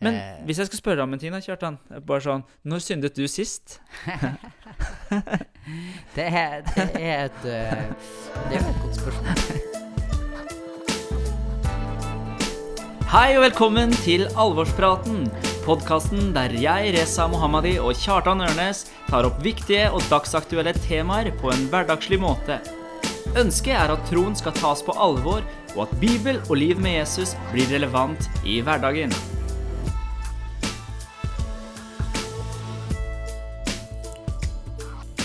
Men Eh. hvis jeg skal spørre om en ting, da, Kjartan Bare sånn Når syndet du sist? Det er, det er et eh, Det er et godt spørsmål. Hei og velkommen til Alvorspraten. Podkasten der jeg, Reza Mohammadi og Kjartan Ørnes tar opp viktige og dagsaktuelle temaer på en hverdagslig måte. Ønsket er at troen skal tas på alvor, og at Bibel og liv med Jesus blir relevant i hverdagen.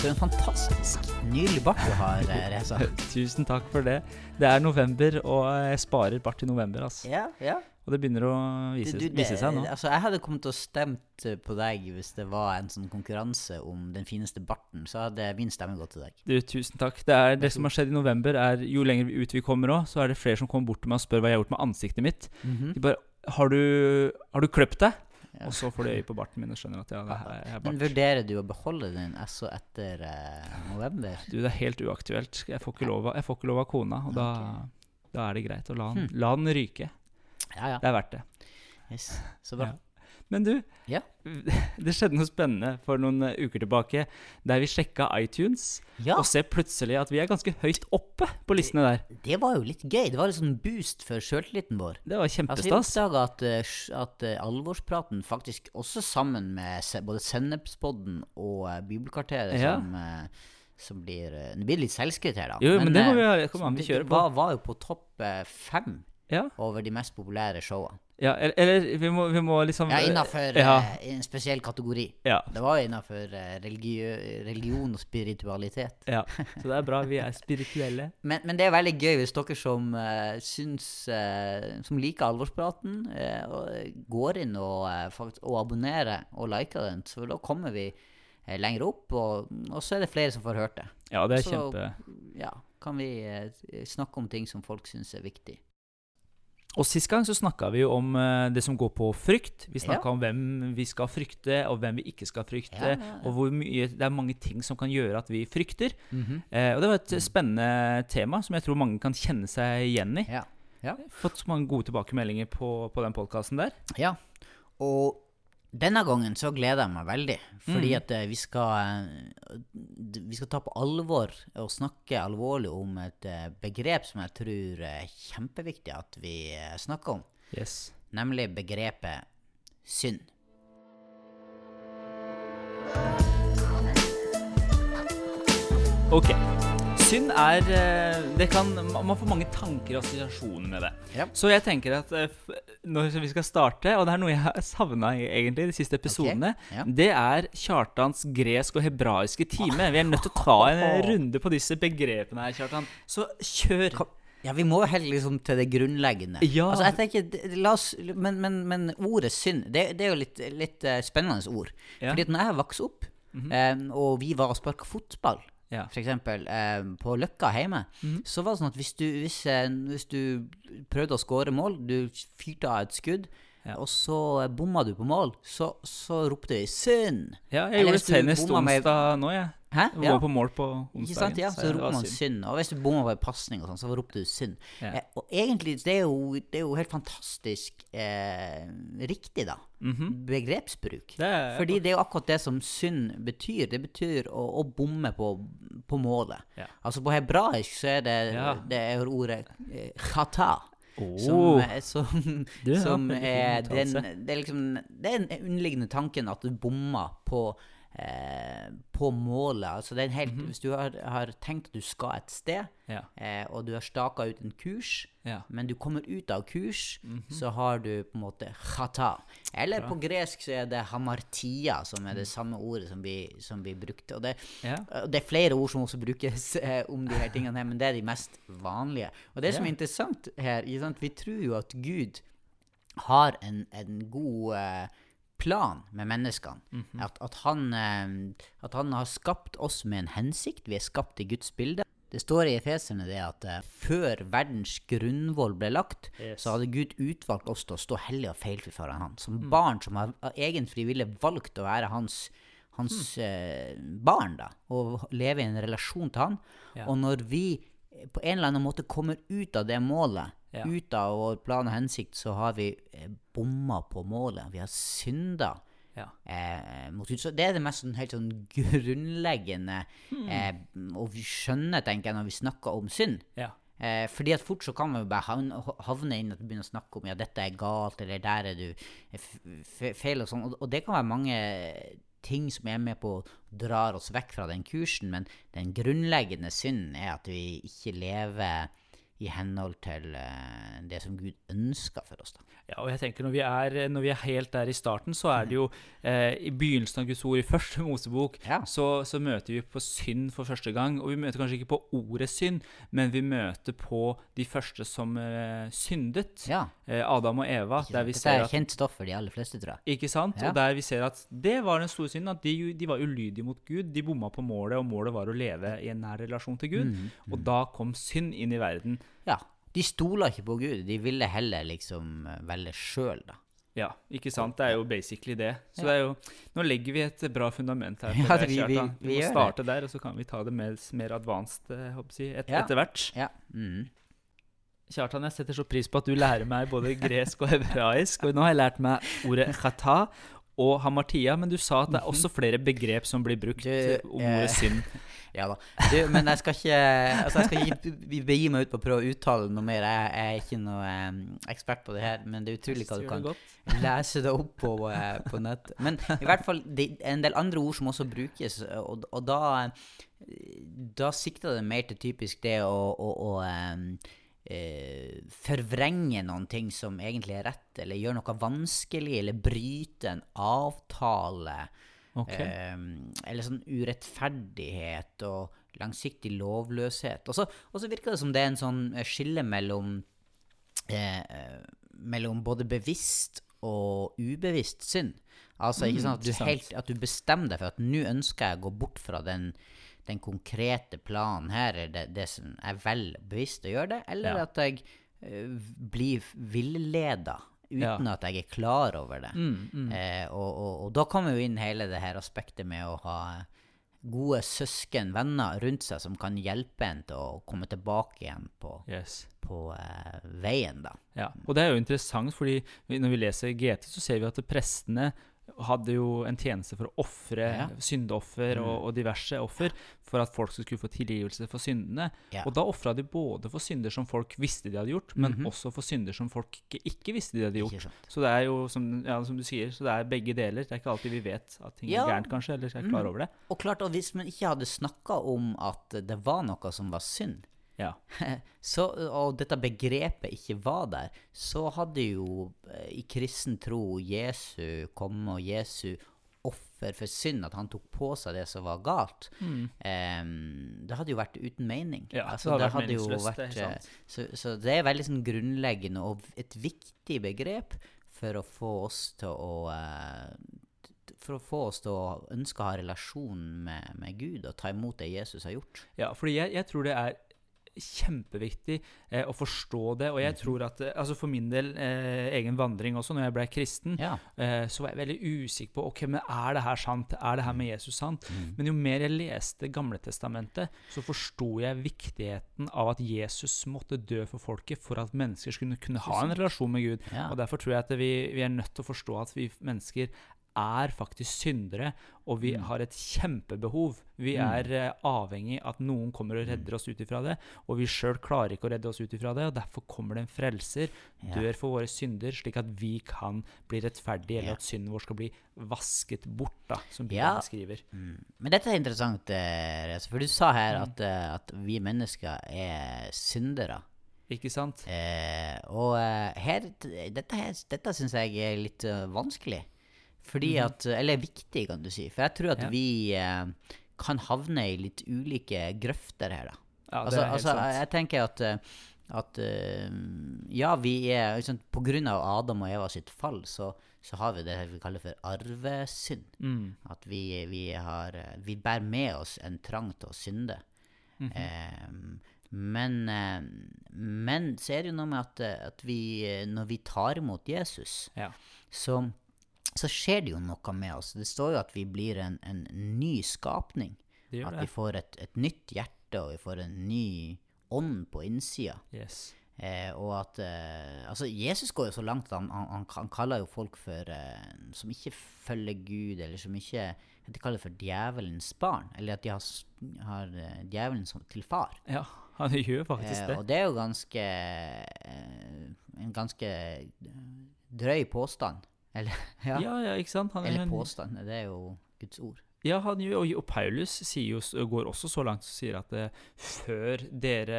For en fantastisk nydelig bart du har, eh, Reza. Tusen takk for det. Det er november, og jeg sparer bart til november. Altså. Ja, ja. Og det begynner å vise, Du- du, det- vise seg nå. Altså, jeg hadde kommet og stemt eh, på deg hvis det var en sånn konkurranse om den fineste barten. Så hadde min stemme gått til deg. Du, tusen takk. Det, er, det som har skjedd i november, er jo lenger ut vi kommer òg, så er det flere som kommer bort til meg og spør hva jeg har gjort med ansiktet mitt. De bare Har du, har du kløpt deg? Og så får de øye på barten min og skjønner at ja, det er er Men vurderer du å beholde den SO etter eh, november? Du, det er helt uaktuelt. Jeg får ikke lov av, jeg får ikke lov av kona, og da, da er det greit å la den, la den ryke. Ja, ja. Det er verdt det. Yes. Så bra. Ja. Men du, Ja. det skjedde noe spennende for noen eh, uker tilbake der vi sjekka iTunes Ja, og ser plutselig at vi er ganske høyt oppe på listene der. det var jo litt gøy. Det var litt sånn boost for sjøltilliten vår. Det var Altså, vi kjempestas. oppdaga at, eh, at eh, alvorspraten faktisk, også sammen med både Sennepspodden og Bibelkvarteret, Ja. som, som blir Det blir litt selvskritt her, da. Jo, men det må vi kom an, vi det- kjører det på. Var, var jo på topp fem Ja, over de mest populære showene. Ja eller, eller vi, må, vi må liksom Ja, innafor ja. en spesiell kategori. Ja, Det var innafor religio, religion og spiritualitet. ja. Så det er bra. Vi er spirituelle. Men, men det er veldig gøy hvis dere som uh, syns eh, Som liker alvorspraten, eh, går inn og, eh, og abonnerer og liker den. Så da kommer vi eh, lenger opp, og, og så er det flere som får hørt det. Ja, det er Så- kjempe Ja, kan vi eh, snakke om ting som folk syns er viktig. Og sist gang så snakka vi jo om eh, det som går på frykt. Vi snakka Ja. om hvem vi skal frykte, og hvem vi ikke skal frykte. Ja, ja. Og hvor mye Det er mange ting som kan gjøre at vi frykter. Mhm. Eh, og det var et spennende tema som jeg tror mange kan kjenne seg igjen i. Ja. Ja. Fått mange gode tilbakemeldinger på, på den podkasten der. Ja, og denne gangen så gleder jeg meg veldig, fordi Mm. at eh, vi skal eh, Vi skal ta på alvor og snakke alvorlig om et eh, begrep som jeg tror er kjempeviktig at vi snakker om, Yes. nemlig begrepet synd. Ok. Synd er eh, det kan, Man får mange tanker og assosiasjoner med det. Ja. Så jeg tenker at eh, når vi skal starte, og det er noe jeg har savna egentlig de siste episodene, ja. det er Kjartans gresk og hebraiske time. Vi er nødt til å ta en runde på disse begrepene her, Kjartan. Så kjør. Ja, vi må helt liksom til det grunnleggende. Ja. Altså, jeg tenker, oss, men, men, men ordet synd, det, det er jo litt, litt eh, spennende ord. Ja. Fordi at når jeg vokste opp, eh, og vi var og sparka fotball, Ja. for eksempel, eh, på Løkka hjemme, mm. så var det sånn at hvis du, hvis, eh, hvis du prøvde å skåre mål, du fyrte av et skudd, Ja. og så bomma du på mål, så, så ropte vi 'synd'. Ja, jeg Eller gjorde det senest onsdag med- nå, jeg. Hæ? Jeg Ja. var på mål på onsdagen. Ja, så så roper man synd. Og hvis du bomma på en pasning, sånn, så ropte du synd. Ja. Eh, og egentlig, det er, jo, det er jo helt fantastisk eh, riktig, da. Begrepsbruk. Mhm. Det er- Fordi det er jo akkurat det som synd betyr. Det betyr å, å bomme på, på målet. Ja. Altså på hebraisk så er det, det er ordet eh, chata. Som, er- som, Du som er den, det er liksom Det er den underliggende tanken at du bommer på eh, på målet. Altså det er en helt, Mhm. Hvis du har, har tenkt du skal et sted, Ja. eh, og du har staka ut en kurs, Ja. men du kommer ut av kurs, Mhm. så har du på en måte chata. Eller på gresk så er det hamartia, som er det samme ordet som vi, som blir brukte. Og det, Mm. Ja. og det er flere ord som også brukes eh, om de her tingene her, men det er de mest vanlige. Og det som er interessant her, vi tror jo at Gud har en, en god eh, plan med menneskene. Mhm. at, at, han, eh, at han har skapt oss med en hensikt. Vi er skapt i Guds bilde. Det står i Efeserne det at eh, før verdens grunnvoll ble lagt, Yes. så hadde Gud utvalgt oss til å stå hellige og feilfri foran Han. Som Mm. barn som har av egen frivillig valgt å være hans, hans Mm. eh, barn, da. Og leve i en relasjon til Han. Ja. Og når vi på en eller annen måte kommer ut av det målet, Ja. ut av vår plan og hensikt, så har vi eh, bomma på målet. Vi har synda. Ja. Eh, mot. Det er det mest sånn, helt sånn grunnleggende mm. eh, Og vi skjønner, tenker jeg, når vi snakker om synd. Ja. Eh, fordi at fort så kan man jo bare havne, havne inn og begynne å snakke om ja, dette er galt, eller der er du f feil og sånn. Og, og det kan være mange ting som er med på å drar oss vekk fra den kursen, men den grunnleggende synden er at vi ikke lever i henhold til eh, det som Gud ønsker for oss. da. Ja, og jeg tenker når vi, er, når vi er helt der i starten, så er det jo eh, i begynnelsen av Guds ord i første Mosebok, Ja. så, så møter vi på synd for første gang. Og vi møter kanskje ikke på ordet synd, men vi møter på de første som eh, syndet. Ja, Eh, Adam og Eva. ikke Der vi ser er kjent stoff for de aller fleste, tror jeg. ikke sant? Ja. Og der vi ser at det var den store synden. At de, de var ulydige mot Gud. De bomma på målet, og målet var å leve i en nær relasjon til Gud. Mm, Og da kom synd inn i verden. Ja, De stoler ikke på Gud, de ville heller liksom eh, velge sjøl, da. Ja, ikke sant? Det er jo basically det. Så det er jo, nå legger vi et bra fundament her. Ja, deg, vi- vi- vi vi må starte det. der, og så kan vi ta det mer, mer advanced eh, jeg, si, et, Ja. etter hvert. Ja. Mm. Kjartan, jeg setter så pris på at du lærer meg både gresk og hebraisk. Og nå har jeg lært meg ordet chata og hamartia, men du sa at det er også flere begrep som blir brukt Du, eh, om eh, ordet synd. Ja da. Du, men jeg skal ikke altså jeg skal ikke begi meg ut på å prøve å uttale noe mer. Jeg, er ikke noe em, ekspert på det her, men det er utrolig hva du det kan godt. lese det opp på, eh, på nett. Men i hvert fall det er en del andre ord som også brukes, og, og da, eh, da sikter det mer til typisk det å, å, å em, eh, forvrenge noen ting som egentlig er rett, eller gjøre noe vanskelig, eller bryte en avtale. Okay. Eh, eller sånn urettferdighet og langsiktig lovløshet. Og så, virker det som det er en sånn eh, skille mellom eh, eh, mellom både bevisst og ubevisst synd. Altså ikke sånn at du, helt, at du bestemmer deg for at nå ønsker jeg å gå bort fra den, den konkrete planen her, er det, det som jeg velger bevisst å gjøre det, eller Ja. at jeg uh, blir villeda uten at jeg er klar over det. Mm, Eh, og, og, og da kommer jo inn hele det her aspektet med å ha gode søsken, venner rundt seg som kan hjelpe en til å komme tilbake igjen på, Yes. på eh, veien, da. Ja, og det er jo interessant, fordi når vi leser GT, så ser vi at prestene hadde jo en tjeneste for å ofre Ja. Mm. syndeoffer og, og diverse offer for at folk skulle få tilgivelse for syndene. Ja. Og da ofra de både for synder som folk visste de hadde gjort, men Mhm. også for synder som folk ikke, ikke visste de hadde gjort. Så det er jo, som, ja, som du sier, så det er begge deler. Det er ikke alltid vi vet at ting er gærent, kanskje, eller er klar Mm. over det. Og klart, og hvis man ikke hadde snakka om at det var noe som var synd, Ja. så, og dette begrepet ikke var der, så hadde jo eh, i kristen tro Jesu komme og Jesu offer for synd, at han tok på seg det som var galt, em, det hadde jo vært uten mening. Mm. Ja, Altså, det hadde det hadde vært, sant. eh, så, så det er veldig sånn grunnleggende og et viktig begrep for å få oss til å uh, for å få oss til å ønske å ha relasjon med, med Gud og ta imot det Jesus har gjort. Ja, fordi jeg, jeg tror det er kjempeviktig eh, å forstå det. Og Mhm. jeg tror at eh, altså For min del, eh, egen vandring også, når jeg ble kristen, Ja. eh, så var jeg veldig usikker på ok, men er det her sant. Er det her med Jesus sant? Mm. Men jo mer jeg leste Gamletestamentet, så forsto jeg viktigheten av at Jesus måtte dø for folket for at mennesker skulle kunne ha en relasjon med Gud. Ja. Og Derfor tror jeg at vi, vi er nødt til å forstå at vi mennesker er faktisk syndere, og vi Mm. har et kjempebehov. Vi Mm. er eh, avhengig av at noen kommer og redder oss ut ifra det, og vi sjøl klarer ikke å redde oss ut ifra det, og derfor kommer det en frelser, dør for våre synder, slik at vi kan bli rettferdige, eller at synden vår skal bli vasket bort, da, som Ja. Skriver. Mm. Men dette er interessant, eh, Reza, for du sa Mm. her at, eh, at vi mennesker er syndere. Ikke sant? Eh, og her, dette, dette syns jeg er litt vanskelig. Fordi at Eller viktig, kan du si. For jeg tror at Mhm. Ja. vi eh, kan havne i litt ulike grøfter her, da. Ja, det altså, helt altså, jeg tenker at, eh, at eh, Ja, vi er liksom, På grunn av Adam og Eva sitt fall, så, så har vi det vi kaller for arvesynd. Mm. At vi, vi, har, eh, vi bærer med oss en trang til å synde. Mhm. Eh, men, eh, men så er det jo noe med at, eh, at vi, eh, når vi tar imot Jesus, Ja. så, så skjer det jo noe med oss. Det står jo at vi blir en, en ny skapning. At vi får et, et nytt hjerte, og vi får en ny ånd på innsida. Yes. Eh, og at eh, Altså, Jesus går jo så langt at han, han, han, kaller jo folk for eh, som ikke følger Gud, eller som ikke De kaller for djevelens barn. Eller at de har, har eh, djevelen som, til far. Ja, han gjør faktisk Eh, det. og det er jo ganske eh, En ganske drøy påstand. Eller, ja. Ja, ja, ikke sant? Han, Eller påstandene. Det er jo Guds ord. Ja, han og, og Paulus jo, går også så langt og sier at eh, før dere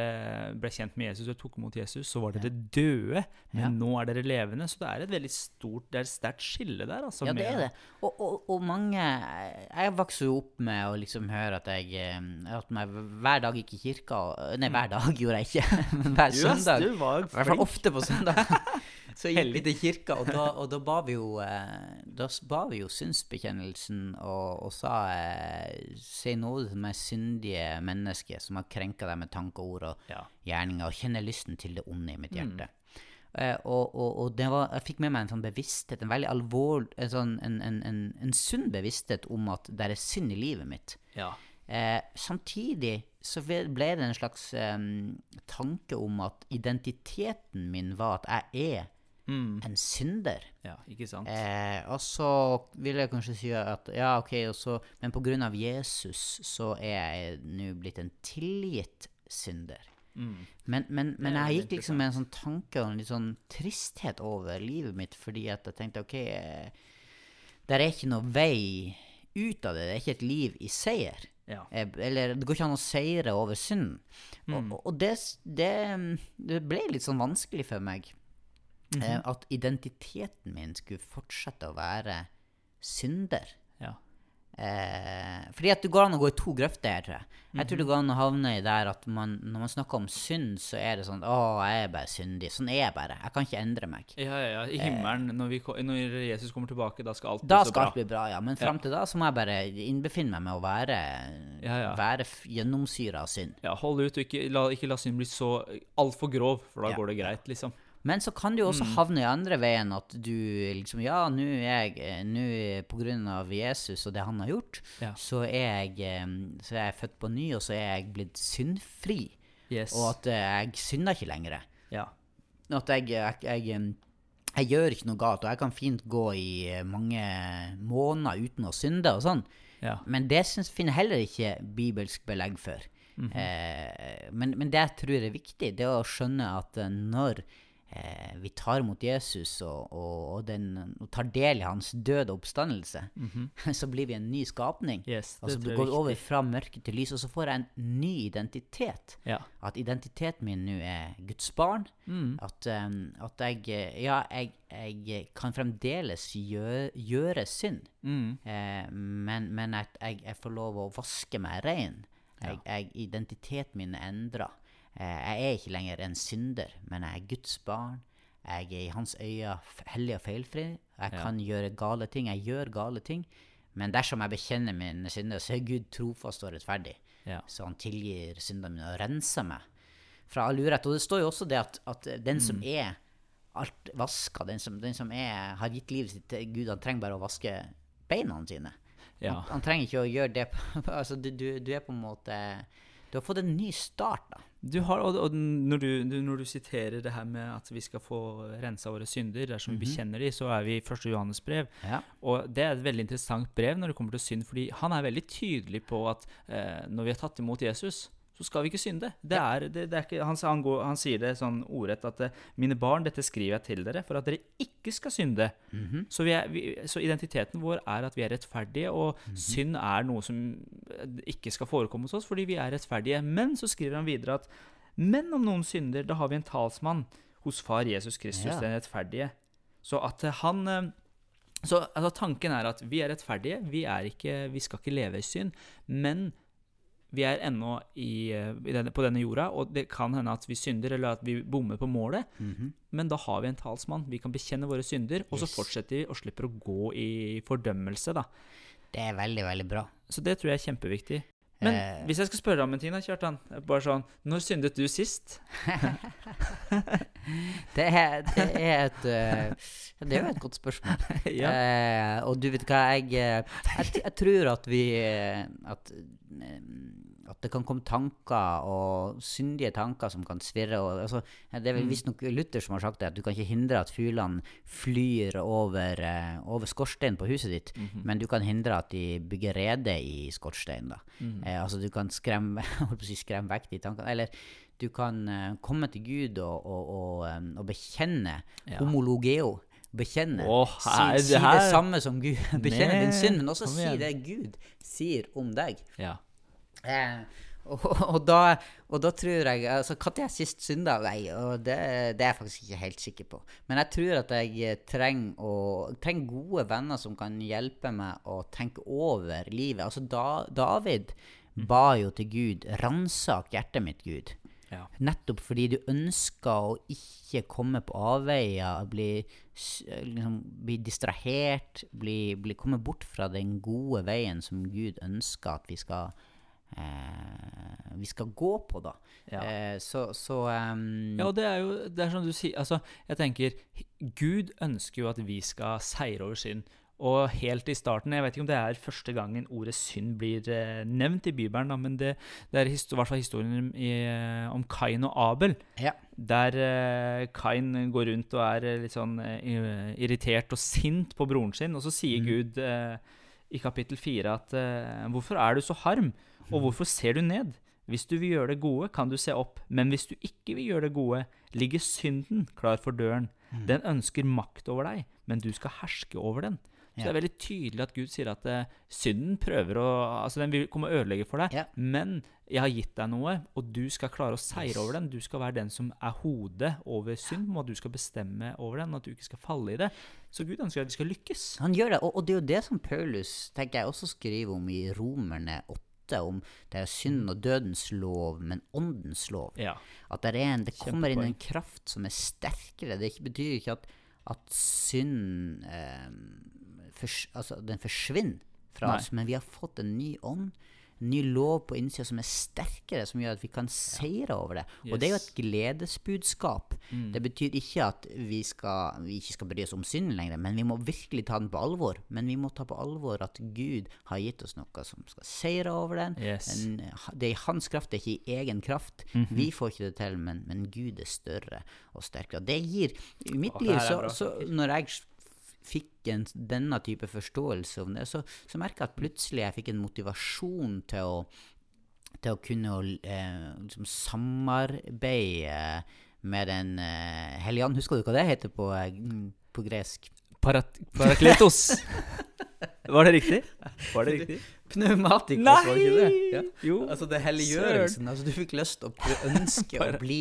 ble kjent med Jesus og tok imot Jesus, så var dere døde, men Ja. nå er dere levende. Så det er et veldig stort, det er et sterkt skille der. Altså, Ja, det er det. Og, og, og mange Jeg vokste jo opp med å liksom høre at jeg eh, At meg hver dag gikk i kirka Nei, hver dag gjorde jeg ikke, men hver Yes, søndag. du var I hvert fall ofte på søndag. Så gikk vi til kirka, og da, og da ba vi jo eh, Da ba vi jo synsbekjennelsen og, og sa eh, Si nåde til meg syndige menneske som har krenka deg med tanke, ord og Ja. gjerninger, og kjenner lysten til det onde i mitt hjerte. Eh, og og, og det var, jeg fikk med meg en sånn bevissthet, en veldig alvorlig En, sånn, en, en, en, en sunn bevissthet om at det er synd i livet mitt. Ja. Uh, samtidig så ble det en slags um, tanke om at identiteten min var at jeg er Mm. en synder. ja, ikke sant? Eh, og så vil jeg kanskje si at ja, ok, også, men av Jesus så er jeg nå blitt en tilgitt synder. Mm. Men, men, men jeg gikk liksom med en sånn tanke og en litt sånn tristhet over livet mitt, fordi at jeg tenkte ok, der det er ikke noe vei ut av det. Det er ikke et liv i seier. Ja. Eh, Eller det går ikke an å seire over synden. Mm. Og, og- og det, det, det ble litt sånn vanskelig for meg Eh, at identiteten min skulle fortsette å være synder. ja. Eh, fordi at det går an å gå i to grøfter Jeg tror jeg. Jeg tror det Mhm. går an å havne i der at man, når man snakker om synd, så er det sånn Å, jeg er bare syndig. Sånn er jeg bare. Jeg kan ikke endre meg. Ja, ja, ja. I himmelen, når, vi, når Jesus kommer tilbake, da skal alt bli Da så skal bra. alt bli bra, ja. Men fram til da så må jeg bare innbefinne meg med å være, Ja, ja. være gjennomsyra av synd. Ja, hold ut, og ikke la, ikke la synd bli så altfor grov, for da Ja. går det greit, liksom. Men så kan det jo også Mm. havne i andre veien at du liksom Ja, nå er jeg eh, Nå på grunn av Jesus og det han har gjort, Ja. så, er jeg, eh, så er jeg født på ny, og så er jeg blitt syndfri. Yes. Og at eh, jeg synder ikke lenger. ja. At jeg, jeg, jeg, jeg gjør ikke noe galt, og jeg kan fint gå i mange måneder uten å synde og sånn. Ja. Men det synes, finner heller ikke bibelsk belegg for. Mhm. eh, men, men det jeg tror er viktig, det er å skjønne at når vi tar imot Jesus og, og, og, den, og tar del i hans død og oppstandelse, så blir vi en ny skapning. Yes, og altså, du går vi over fra mørke til lys, og så får jeg en ny identitet. Ja. At identiteten min nå er Guds barn. Mm. At, um, at jeg eh, Ja, jeg, jeg kan fremdeles gjøre, gjøre synd. Mm. Eh, men men at jeg, jeg får lov å vaske meg rein. Jeg, jeg, identiteten min er endra. Eh, jeg er ikke lenger en synder, men jeg er Guds barn. Jeg er i hans øyne hellig og feilfri. Jeg Ja. kan gjøre gale ting. Jeg gjør gale ting. Men dersom jeg bekjenner mine synder, så er Gud trofast og rettferdig. Ja. Så han tilgir syndene mine og renser meg fra all urett. Og det står jo også det at, at den Mm. som er alt vaska, den som, den som er, har gitt livet sitt til Gud, han trenger bare å vaske beina sine. Ja. Han, han trenger ikke å gjøre det altså, du, du, du er på en måte Du har fått en ny start, da. Du har, og, og når, du, du, når du siterer det her med at vi skal få rensa våre synder dersom vi bekjenner dem, så er vi i 1. Johannes brev. Ja. Og det er et veldig interessant brev når det kommer til synd, fordi han er veldig tydelig på at eh, når vi har tatt imot Jesus, så skal vi ikke synde. Det er, det, det er ikke, han, han, går, han sier det sånn ordrett at eh, 'mine barn, dette skriver jeg til dere for at dere ikke skal synde'. så, vi er, vi, så identiteten vår er at vi er rettferdige, og synd er noe som eh, ikke skal forekomme hos oss fordi vi er rettferdige. Men så skriver han videre at 'men om noen synder, da har vi en talsmann hos far Jesus Kristus, Ja. den rettferdige'. Så at eh, han så altså, tanken er at vi er rettferdige, vi, er ikke, vi skal ikke leve i synd, men vi er ennå i, i denne, på denne jorda, og det kan hende at vi synder, eller at vi bommer på målet, men da har vi en talsmann. Vi kan bekjenne våre synder, og så fortsetter vi og slipper å gå i fordømmelse, da. Det er veldig, veldig bra. Så det tror jeg er kjempeviktig. Men Eh. hvis jeg skal spørre deg om en ting, da, Kjartan, bare sånn Når syndet du sist? Det er, det er et eh, Det er jo et godt spørsmål. ja. Eh, og du vet hva, jeg, eh, jeg, jeg tror at vi eh, At, at det kan komme tanker og syndige tanker som kan svirre. Og, altså, det er vel Mm. visstnok Luther som har sagt det, at du kan ikke hindre at fuglene flyr over, eh, over skorsteinen på huset ditt, Mhm. men du kan hindre at de bygger rede i skorsteinen. Mhm. Eh, altså du kan skremme, si, skremme vekk de tankene. Eller du kan eh, komme til Gud og, og, og, og bekjenne Ja. homologeo. Bekjenne. Åh, her- si, si det samme som Gud. Bekjenne din synd, men også si det Gud sier om deg. Ja. Eh, og, og, da, og da tror jeg altså, Når jeg sist synda? Nei, og det, det er jeg faktisk ikke helt sikker på. Men jeg tror at jeg eh, trenger, å, trenger gode venner som kan hjelpe meg å tenke over livet. Altså, da, David ba jo til Gud 'ransak hjertet mitt, Gud'. Ja. Nettopp fordi du ønsker å ikke komme på avveier, bli, liksom, bli distrahert, bli, bli, komme bort fra den gode veien som Gud ønsker at vi skal, eh, vi skal gå på, da. Ja. Eh, så så um, Ja, og det er jo det er som du sier Altså, jeg tenker Gud ønsker jo at vi skal seire over synd. Og helt i starten Jeg vet ikke om det er første gangen ordet synd blir eh, nevnt i Bibelen, da, men det, det er i hvert fall historien i, eh, om Kain og Abel. Ja. Der eh, Kain går rundt og er eh, litt sånn eh, irritert og sint på broren sin, og så sier Gud eh, i kapittel 4 at Hvorfor er du så harm, og hvorfor ser du ned? Hvis du vil gjøre det gode, kan du se opp, men hvis du ikke vil gjøre det gode, ligger synden klar for døren. Den ønsker makt over deg, men du skal herske over den. Så det er veldig tydelig at Gud sier at eh, synden prøver å Altså, den vil komme og ødelegge for deg, men jeg har gitt deg noe, og du skal klare å seire over den. Du skal være den som er hodet over synd, og du skal bestemme over den, at du ikke skal falle i det. Så Gud ønsker at vi skal lykkes. Han gjør det, og, og det er jo det som Paulus tenker jeg også skriver om i Romerne 8, om det er synd og dødens lov, men åndens lov. Ja. At det, en, det kommer inn en kraft som er sterkere. Det betyr ikke at, at synd eh, for, altså, den forsvinner fra Nei. oss, men vi har fått en ny ånd, ny lov på innsida som er sterkere, som gjør at vi kan seire over det. Og det er jo et gledesbudskap. Mm. Det betyr ikke at vi, skal, vi ikke skal bry oss om synden lenger, men vi må virkelig ta den på alvor. Men vi må ta på alvor at Gud har gitt oss noe som skal seire over den. Yes. Men det er i hans kraft, det er ikke i egen kraft. Mhm. Vi får ikke det til, men, men Gud er større og sterkere. Det gir I mitt Åh, liv, så, så når jeg fikk en, denne type forståelse om det, så, så merka jeg at plutselig jeg fikk en motivasjon til å til å kunne eh, liksom samarbeide med Den eh, hellige. Husker du hva det heter på, eh, på gresk? Parat Parakletos. Var det riktig? Var det riktig? Pneumatikos, var det ikke det? Ja. Jo. Altså det helliggjørelsen. Altså du fikk lyst til å ønske å bli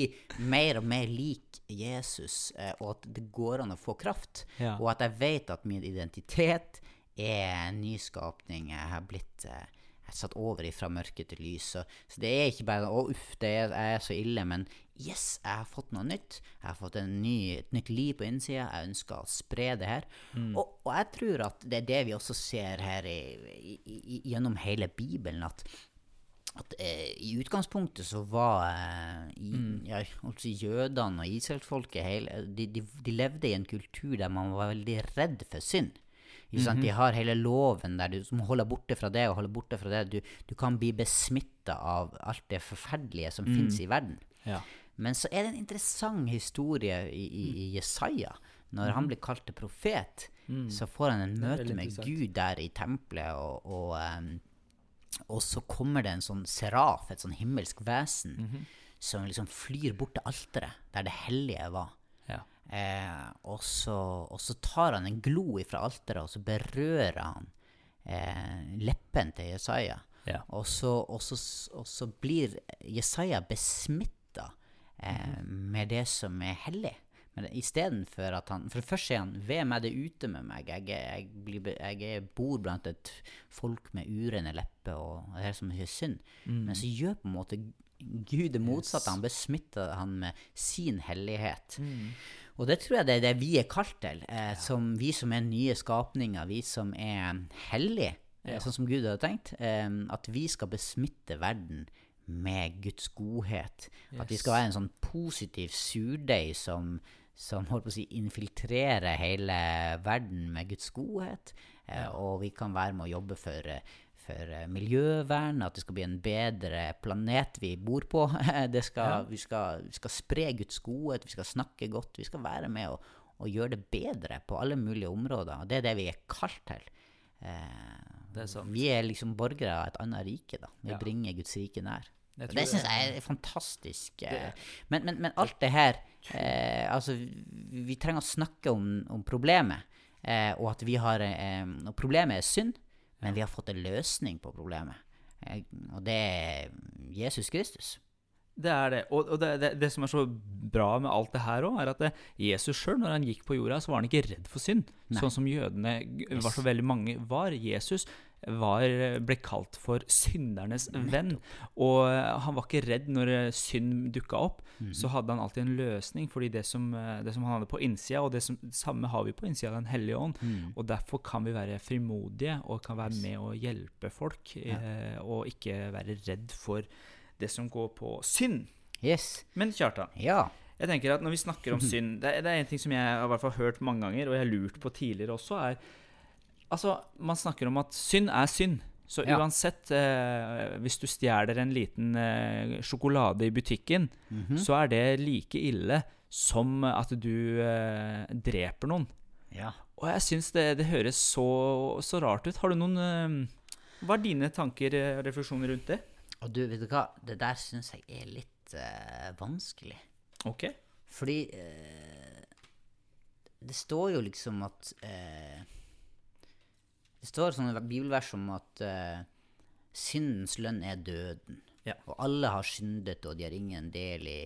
mer og mer lik Jesus, eh, og at det går an å få kraft. Ja. Og at jeg vet at min identitet er en nyskapning. Jeg har blitt eh, jeg er satt over fra mørke til lys. Så, så det er ikke bare 'å, uff, det er, jeg er så ille', men yes, jeg har fått noe nytt. Jeg har fått en ny, et nytt liv på innsida. Jeg ønsker å spre det her. Og, og jeg tror at det er det vi også ser her i, i, i, gjennom hele Bibelen. at at eh, i utgangspunktet så var eh, i, ja, altså jødene og israelsfolket hele, de, de, de levde i en kultur der man var veldig redd for synd. Ikke sant? De har hele loven der du som holder borte fra det og holder borte fra det. Du, du kan bli besmitta av alt det forferdelige som finnes i verden. Ja. Men så er det en interessant historie i, i, i Jesaja. Når han blir kalt til profet, så får han en møte med. Gud der i tempelet, og, og, em, og så kommer det en sånn seraf, et sånn himmelsk vesen, Mhm. som liksom flyr bort til alteret, der det hellige var. Ja. Eh, og, så, og så tar han en glo ifra alteret, og så berører han eh, leppen til Jesaja. Ja. Og, så, og, så, og så blir Jesaja besmitta eh, med det som er hellig. Men istedenfor at han For først er han Hvem er det ute med meg'. Jeg, jeg, blir, jeg er, bor blant et folk med urene lepper, og det er som er synd. Men så gjør på en måte Gud det motsatte. Han besmitter han med sin hellighet. Og det tror jeg det er det vi er kalt til. Eh, som Vi som er nye skapninger, vi som er hellige, ja. sånn som Gud hadde tenkt. Eh, at vi skal besmitte verden med Guds godhet. At vi skal være en sånn positiv surdeig som, som holdt på å si, infiltrerer hele verden med Guds godhet. Eh, Og vi kan være med å jobbe for, for miljøvern, at det skal bli en bedre planet vi bor på. Det skal, Ja. vi, skal, vi skal spre Guds godhet, vi skal snakke godt. Vi skal være med og, og gjøre det bedre på alle mulige områder. Og det er det vi er kalt til. Eh, Det er. Vi er liksom borgere av et annet rike, da. Vi Ja. bringer Guds rike nær. Det det- syns jeg er fantastisk. eh. Men, men, men alt det her eh, Altså, vi, vi trenger å snakke om, om problemet. Eh, og at vi har eh, Og problemet er synd, men vi har fått en løsning på problemet. Eh, og det er Jesus Kristus. Det er det. Og, og det, det, det som er så bra med alt det her òg, er at det, Jesus sjøl, når han gikk på jorda, så var han ikke redd for synd. Sånn som jødene var så veldig mange var. Jesus var, ble kalt for syndernes venn. Og eh, han var ikke redd når eh, synd dukka opp. Så hadde han alltid en løsning, fordi det som, eh, det som han hadde på innsida, og det, som, det samme har vi på innsida av Den hellige ånd. Og derfor kan vi være frimodige og kan være med og hjelpe folk, eh, og ikke være redd for det som går på synd. Yes. Men Kjartan, Ja. jeg tenker at når vi snakker om synd Det, er- det er en ting som jeg har hvert fall hørt mange ganger, og jeg har lurt på tidligere også, er Altså, man snakker om at synd er synd. Så Ja. uansett, eh, hvis du stjeler en liten eh, sjokolade i butikken, Mhm. så er det like ille som at du eh, dreper noen. ja. Og jeg syns det, det høres så, så rart ut. Har du noen eh, Hva er dine tanker og refleksjoner rundt det? Og du, vet du hva? Det der syns jeg er litt eh, vanskelig. Ok. Fordi eh, det står jo liksom at eh, Det står sånne bibelvers om at eh, syndens lønn er døden. Ja. Og alle har syndet, og de har ingen del i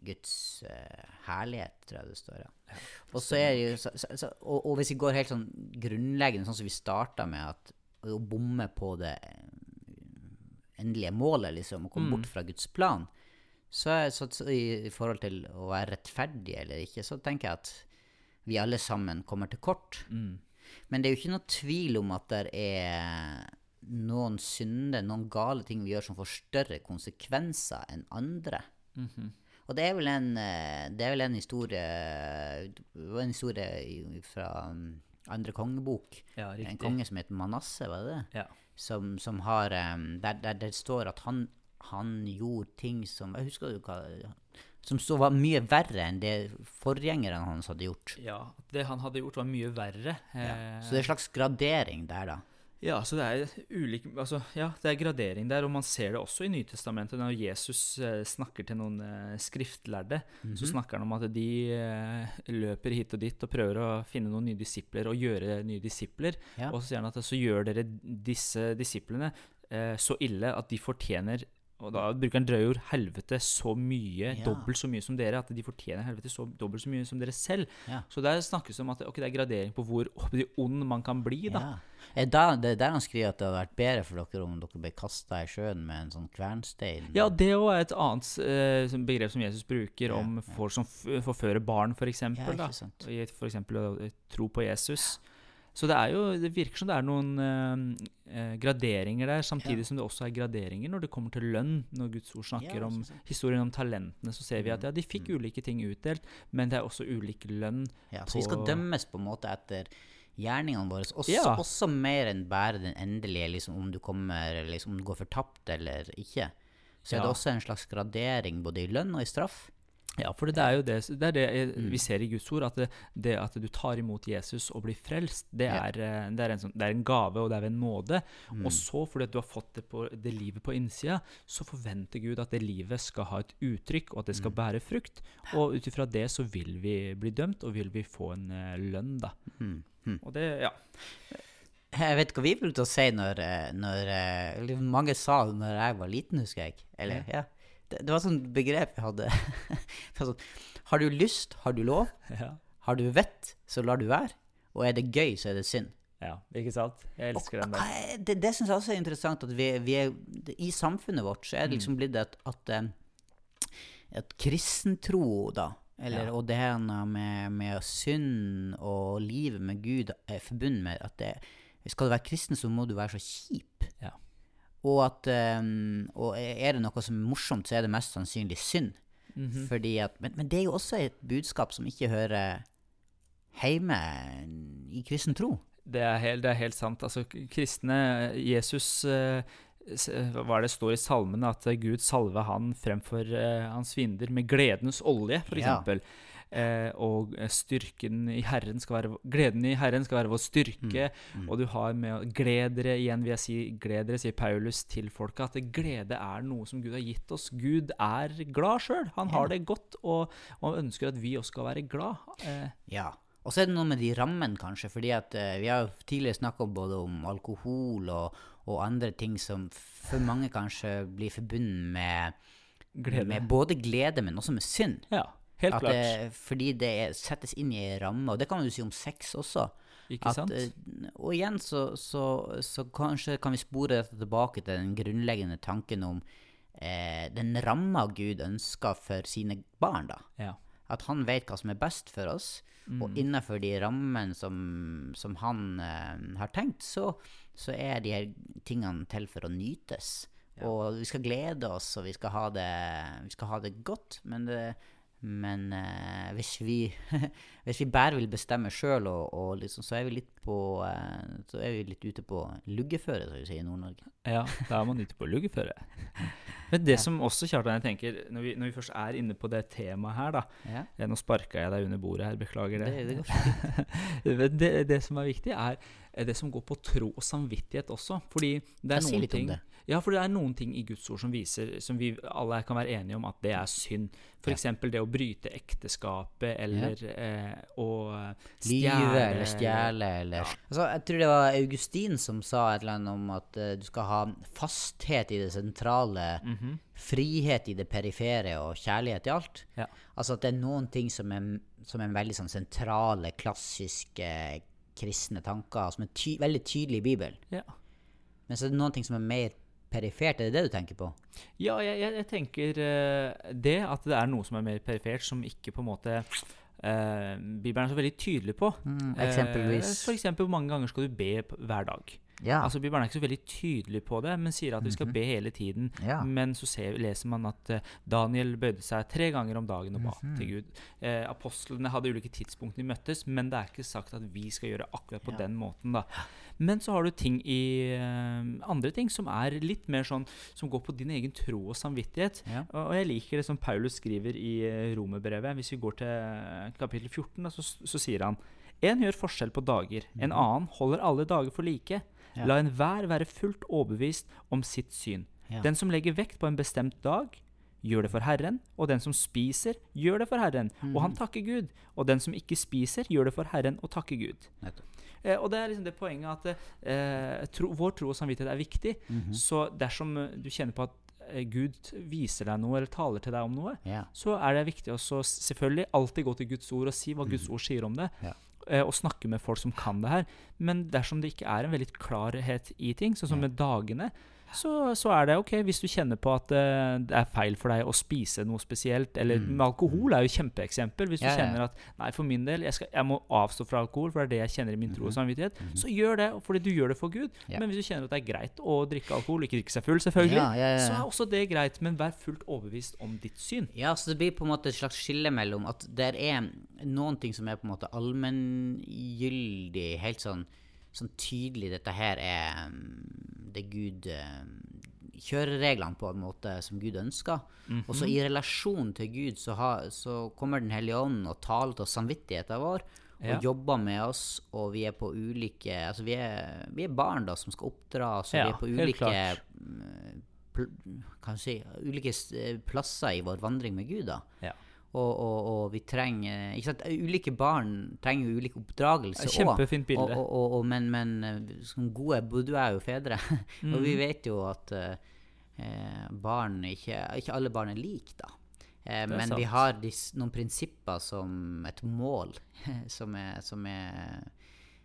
Guds uh, herlighet, tror jeg det står. Ja. og, så er det jo, så, så, og, og hvis vi går helt sånn grunnleggende, sånn som vi starta med, at å bomme på det eh, endelige målet, liksom, å komme bort fra Guds plan, så, så, så i, forhold til å være rettferdig eller ikke, så tenker jeg at vi alle sammen kommer til kort. Men det er jo ikke noe tvil om at det er noen synder, noen gale ting vi gjør som får større konsekvenser enn andre. Og det er vel en, eh, det er vel en historie en historie fra um, andre kongebok. Ja, En konge som heter Manasseh, var det det? Ja. Som, som har um, der, der det står at han, han gjorde ting som Jeg husker hva Som så var mye verre enn det forgjengerne hans hadde gjort. ja. Det han hadde gjort, var mye verre. Ja. Så det er en slags gradering der, da. Ja, så det er ulik Altså, ja, det er gradering der, og man ser det også i Nytestamentet. Når Jesus eh, snakker til noen eh, skriftlærde, så snakker han om at de eh, løper hit og dit og prøver å finne noen nye disipler og gjøre nye disipler. Ja. Og så sier han at så gjør dere disse disiplene så ille at de fortjener og da bruker han drøye ord helvete så mye, Ja. dobbelt så mye som dere, at de fortjener helvete så dobbelt så mye som dere selv. Ja. Så der snakkes det om at okay, det er gradering på hvor ond man kan bli, da. Ja. Er da, det er der han skriver at det hadde vært bedre for dere om dere ble kasta i sjøen med en sånn kvernstein. Ja, det òg er et annet eh, begrep som Jesus bruker om folk som forfører barn, f.eks. eksempel Ja. F.eks. å eh, tro på Jesus. Så det jo, det virker som det er noen eh, eh, graderinger der, samtidig Ja. som det også er graderinger når det kommer til lønn. Når Guds ord snakker Ja, om. Mm. historien om talentene, så ser vi at ja, de fikk ulike ting utdelt, men det er også ulik lønn. Ja, så vi skal dømmes på en måte etter gjerningene våre. Også, Ja. også mer enn bare den endelige, liksom, om du kommer liksom, om du går fortapt eller ikke. Så er det også en slags gradering både i lønn og i straff. Ja, for det er jo det, det, er det eh, Mm. vi ser i Guds ord, at det, det at du tar imot Jesus og blir frelst, det er, eh, det er, en, sånn, er en gave, og det er en nåde. Mm. Og så, fordi at du har fått det, på, det livet på innsida, så forventer Gud at det livet skal ha et uttrykk, og at det Mm. skal bære frukt. Og ut ifra det så vil vi bli dømt, og vil vi få en eh, lønn, da. Mm. Mm. Og det, ja. Jeg vet hva vi brukte å si når, når Mange sa det når jeg var liten, husker jeg. Eller, ja. Det, det var sånn begrep jeg hadde. Sånn, har du lyst, har du lov. ja. Har du vett, så lar du være. Og er det gøy, så er det synd. Ja, ikke sant? Jeg elsker den der. er- Det, det syns jeg også er interessant. At vi, vi er, I samfunnet vårt så er det liksom blitt at, at, eh, at kristentro, da, eller, Ja. og det her med, med synd og livet med Gud er forbundet med at det, skal du være kristen, så må du være så kjip. Og at um, og er det noe som er morsomt, så er det mest sannsynlig synd. Mhm. Fordi at, men, men det er jo også et budskap som ikke hører hjemme i kristen tro. Det er helt, det er helt sant. Altså, kristne Jesus uh, Hva det står i salmene? At Gud salver han fremfor uh, hans fiender med gledens olje, f.eks. Ja. Eh, og eh, styrken i Herren skal være Gleden i Herren skal være vår styrke. Mm. Og du har med gled dere igjen, vil jeg si, gled dere, sier Paulus til folket, at glede er noe som Gud har gitt oss. Gud er glad sjøl. Han har det godt, og, og ønsker at vi også skal være glad. Eh, Ja. Og så er det noe med de rammene, kanskje. fordi at eh, vi har tidligere snakka både om alkohol og, og andre ting som for mange kanskje blir forbundet med, glede. med både glede, men også med synd. ja, helt At klart. det, fordi det settes inn i ei ramme. Og det kan man jo si om sex også. Ikke sant? eh, og igjen så, så, så kanskje kan vi spore dette tilbake til den grunnleggende tanken om eh, den ramma Gud ønsker for sine barn. da. ja. At han vet hva som er best for oss, Mm. og innenfor de rammene som, som han eh, har tenkt, så, så er de her tingene til for å nytes. Og vi skal glede oss, og vi skal ha det, vi skal ha det godt, men, det, men eh, hvis, vi, hvis vi bare vil bestemme sjøl, liksom, så eh, Så er vi litt ute på luggeføre, som vi sier i Nord-Norge. Ja, da er man ute på luggeføre. Men det som også, Kjartan, jeg tenker, når vi, når vi først er inne på det temaet her, da Ja, eh, Nå sparka jeg deg under bordet her, beklager det. det, det. Det, det som er viktig, er er det som går på tro og samvittighet også. Fordi det er Ja, si noen ting det. Ja, for det er noen ting i Guds ord som viser, som vi alle kan være enige om at det er synd. F.eks. eksempel det å bryte ekteskapet, eller eh, å Lyve eller stjele eller altså, Jeg tror det var Augustin som sa et eller annet om at uh, du skal ha fasthet i det sentrale, Mhm. frihet i det perifere og kjærlighet i alt. Ja. Altså at det er noen ting som er, som er veldig sånn sentrale, klassiske kristne tanker, som er ty veldig tydelig i Bibelen. Ja. Men så er det noen ting som er mer perifert. Er det det du tenker på? Ja, jeg, jeg, jeg tenker uh, det, at det er noe som er mer perifert, som ikke på en måte uh, Bibelen er så veldig tydelig på. Mm, eksempelvis. Uh, for eksempel hvor mange ganger skal du be hver dag? Ja. Altså Bibelen er ikke så veldig tydelig på det, men sier at vi skal be hele tiden. Ja. Men så ser, leser man at uh, Daniel bøyde seg tre ganger om dagen og ba til Gud. Uh, apostlene hadde ulike tidspunkt de møttes, men det er ikke sagt at vi skal gjøre akkurat på Ja. den måten. da. Men så har du ting i eh, andre ting som er litt mer sånn som går på din egen tro og samvittighet. Ja. Og jeg liker det som Paulus skriver i eh, Romerbrevet. Hvis vi går til eh, kapittel 14, da, så, så sier han En gjør forskjell på dager, en annen holder alle dager for like. Ja. La enhver være fullt overbevist om sitt syn. Ja. Den som legger vekt på en bestemt dag, gjør det for Herren, og den som spiser, gjør det for Herren, og han takker Gud. Og den som ikke spiser, gjør det for Herren og takker Gud. Nettopp. Eh, og det er liksom det poenget at eh, tro, vår tro og samvittighet er viktig. Mhm. Så dersom eh, du kjenner på at eh, Gud viser deg noe, eller taler til deg om noe, yeah. så er det viktig å selvfølgelig alltid gå til Guds ord og si hva Guds ord sier om det. Eh, Og snakke med folk som kan det her. Men dersom det ikke er en veldig klarhet i ting, sånn som med dagene, så, så er det ok hvis du kjenner på at eh, det er feil for deg å spise noe spesielt. Eller Mm. med alkohol er jo kjempeeksempel. Hvis du Ja, ja. kjenner at nei, for min del, jeg, skal, jeg må avstå fra alkohol, for det er det jeg kjenner i min tro og samvittighet, så gjør det, fordi du gjør det for Gud. Mhm. Ja. Men hvis du kjenner at det er greit å drikke alkohol, ikke drikke seg full, selvfølgelig, så er også det greit. Men vær fullt overbevist om ditt syn. Ja, så det blir på en måte et slags skille mellom at det er noen ting som er på en måte allmenngyldig, helt sånn, sånn tydelig Dette her er um, det Gud um, Kjørereglene på en måte som Gud ønsker. Og så i relasjon til Gud så, ha, så kommer Den hellige ånd og taler til samvittigheten vår. Og Ja. jobber med oss, og vi er på ulike Altså vi er, vi er barn da som skal oppdras, og Ja, vi er på ulike mm, pl kan jeg si, ulike eh, plasser i vår vandring med Gud. da. Ja. Og, og, og vi trenger ikke sant? Ulike barn trenger jo ulik oppdragelse òg. Kjempefint bilde. Og, og, og, og, men, men eh, som gode Bodø er jo fedre. og Mm. vi vet jo at eh, eh, barn ikke, ikke alle barn er like, da. Eh, men vi har dis, noen prinsipper som et mål som, er, som, er,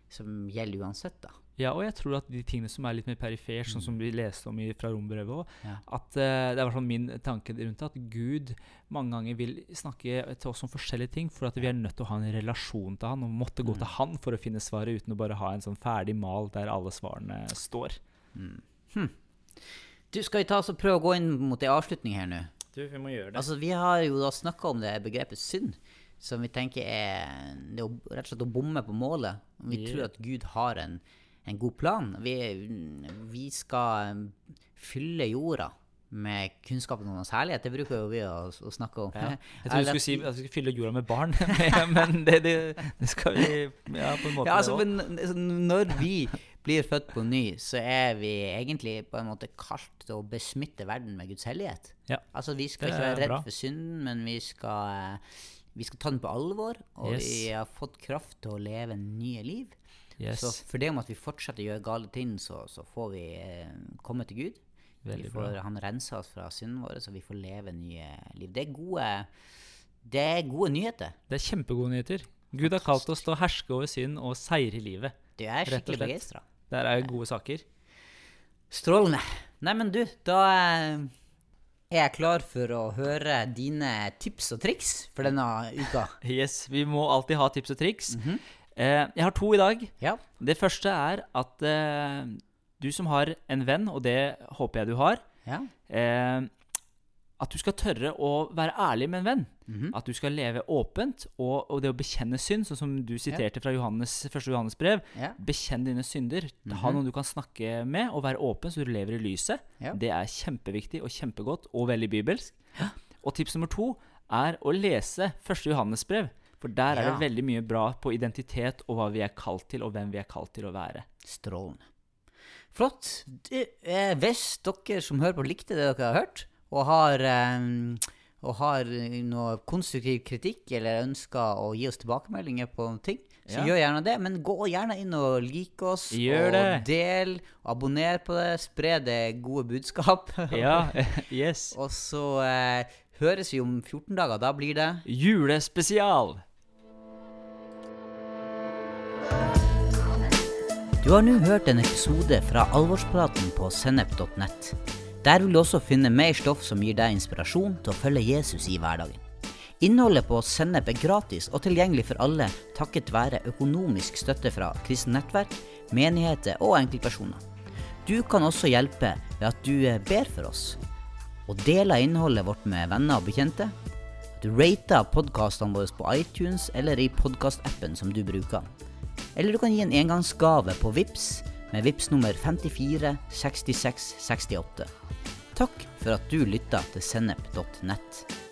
som gjelder uansett, da. Ja, og jeg tror at de tingene som er litt mer perifert, sånn som vi leste om i, fra rombrevet òg, Mm. Ja. at eh, det er i hvert fall min tanke rundt det, at Gud mange ganger vil snakke til oss om forskjellige ting, for at vi er nødt til å ha en relasjon til Han, og måtte gå Mm. til Han for å finne svaret, uten å bare ha en sånn ferdig mal der alle svarene står. Du, Skal vi ta oss og prøve å gå inn mot en avslutning her nå? Du, vi må gjøre det. Altså, Vi har jo da snakka om det begrepet synd. som vi tenker er det er å- rett og slett å bomme på målet. Vi yeah. tror at Gud har en, en god plan. Vi, vi skal fylle jorda med kunnskapen om hans herlighet. Det bruker jo vi å, å snakke om. Ja. Jeg tror trodde du skulle si at vi skulle fylle jorda med barn, men det, det, det skal vi Ja, på en måte. Ja, altså, men altså, når vi blir født på ny, så er vi egentlig på en måte kalt til å besmitte verden med Guds hellighet. Ja. Altså, vi skal ikke være redd for synden, men vi skal, eh, vi skal ta den på alvor, og Yes. vi har fått kraft til å leve nye liv. Yes. Så for det om at vi fortsetter å gjøre gale ting, så, så får vi eh, komme til Gud. Veldig vi får, bra. Han renser oss fra synden vår, så vi får leve nye liv. Det er gode, det er gode nyheter. Det er kjempegode nyheter. Gud har kalt oss til å herske over synd og seire livet. Det er skikkelig begeistra. Der er gode saker. Strålende. Nei, men du, da eh, er jeg klar for å høre dine tips og triks for denne uka. Yes, Vi må alltid ha tips og triks. Mhm. eh, jeg har to i dag. Ja. Det første er at eh, du som har en venn, og det håper jeg du har, ja. eh, at du skal tørre å være ærlig med en venn. Mhm. At du skal leve åpent, og, og det å bekjenne synd, sånn som du siterte fra Johannes, første Johannes brev. ja. Bekjenn dine synder. Ha noen du kan snakke med, og være åpen så du lever i lyset. Ja. Det er kjempeviktig og kjempegodt, og veldig bibelsk. Og tips nummer to er å lese første Johannes brev. For der er det veldig mye bra på identitet og hva vi er kalt til, og hvem vi er kalt til å være. Strålende. Flott. Eh, hvis dere som hører på, likte det dere har hørt, og har, eh, og har noe konstruktiv kritikk eller ønsker å gi oss tilbakemeldinger på ting, så Ja. gjør gjerne det. Men gå gjerne inn og lik oss, Gjør og det. del, abonner på det. Spre det gode budskap. Ja, yes. Og så eh, høres vi om 14 dager. Da blir det Julespesial! Du har nå hørt en episode fra Alvorspraten på sennep.nett. Der vil du også finne mer stoff som gir deg inspirasjon til å følge Jesus i hverdagen. Innholdet på Sennep er gratis og tilgjengelig for alle takket være økonomisk støtte fra kristen nettverk, menigheter og enkeltpersoner. Du kan også hjelpe ved at du eh, ber for oss, og deler innholdet vårt med venner og bekjente. Du rater podkastene våre på iTunes eller i podkastappen som du bruker. Eller du kan gi en engangsgave på VIPS med VIPS nummer 54 66 68. Takk for at du lytta til sennep.nett.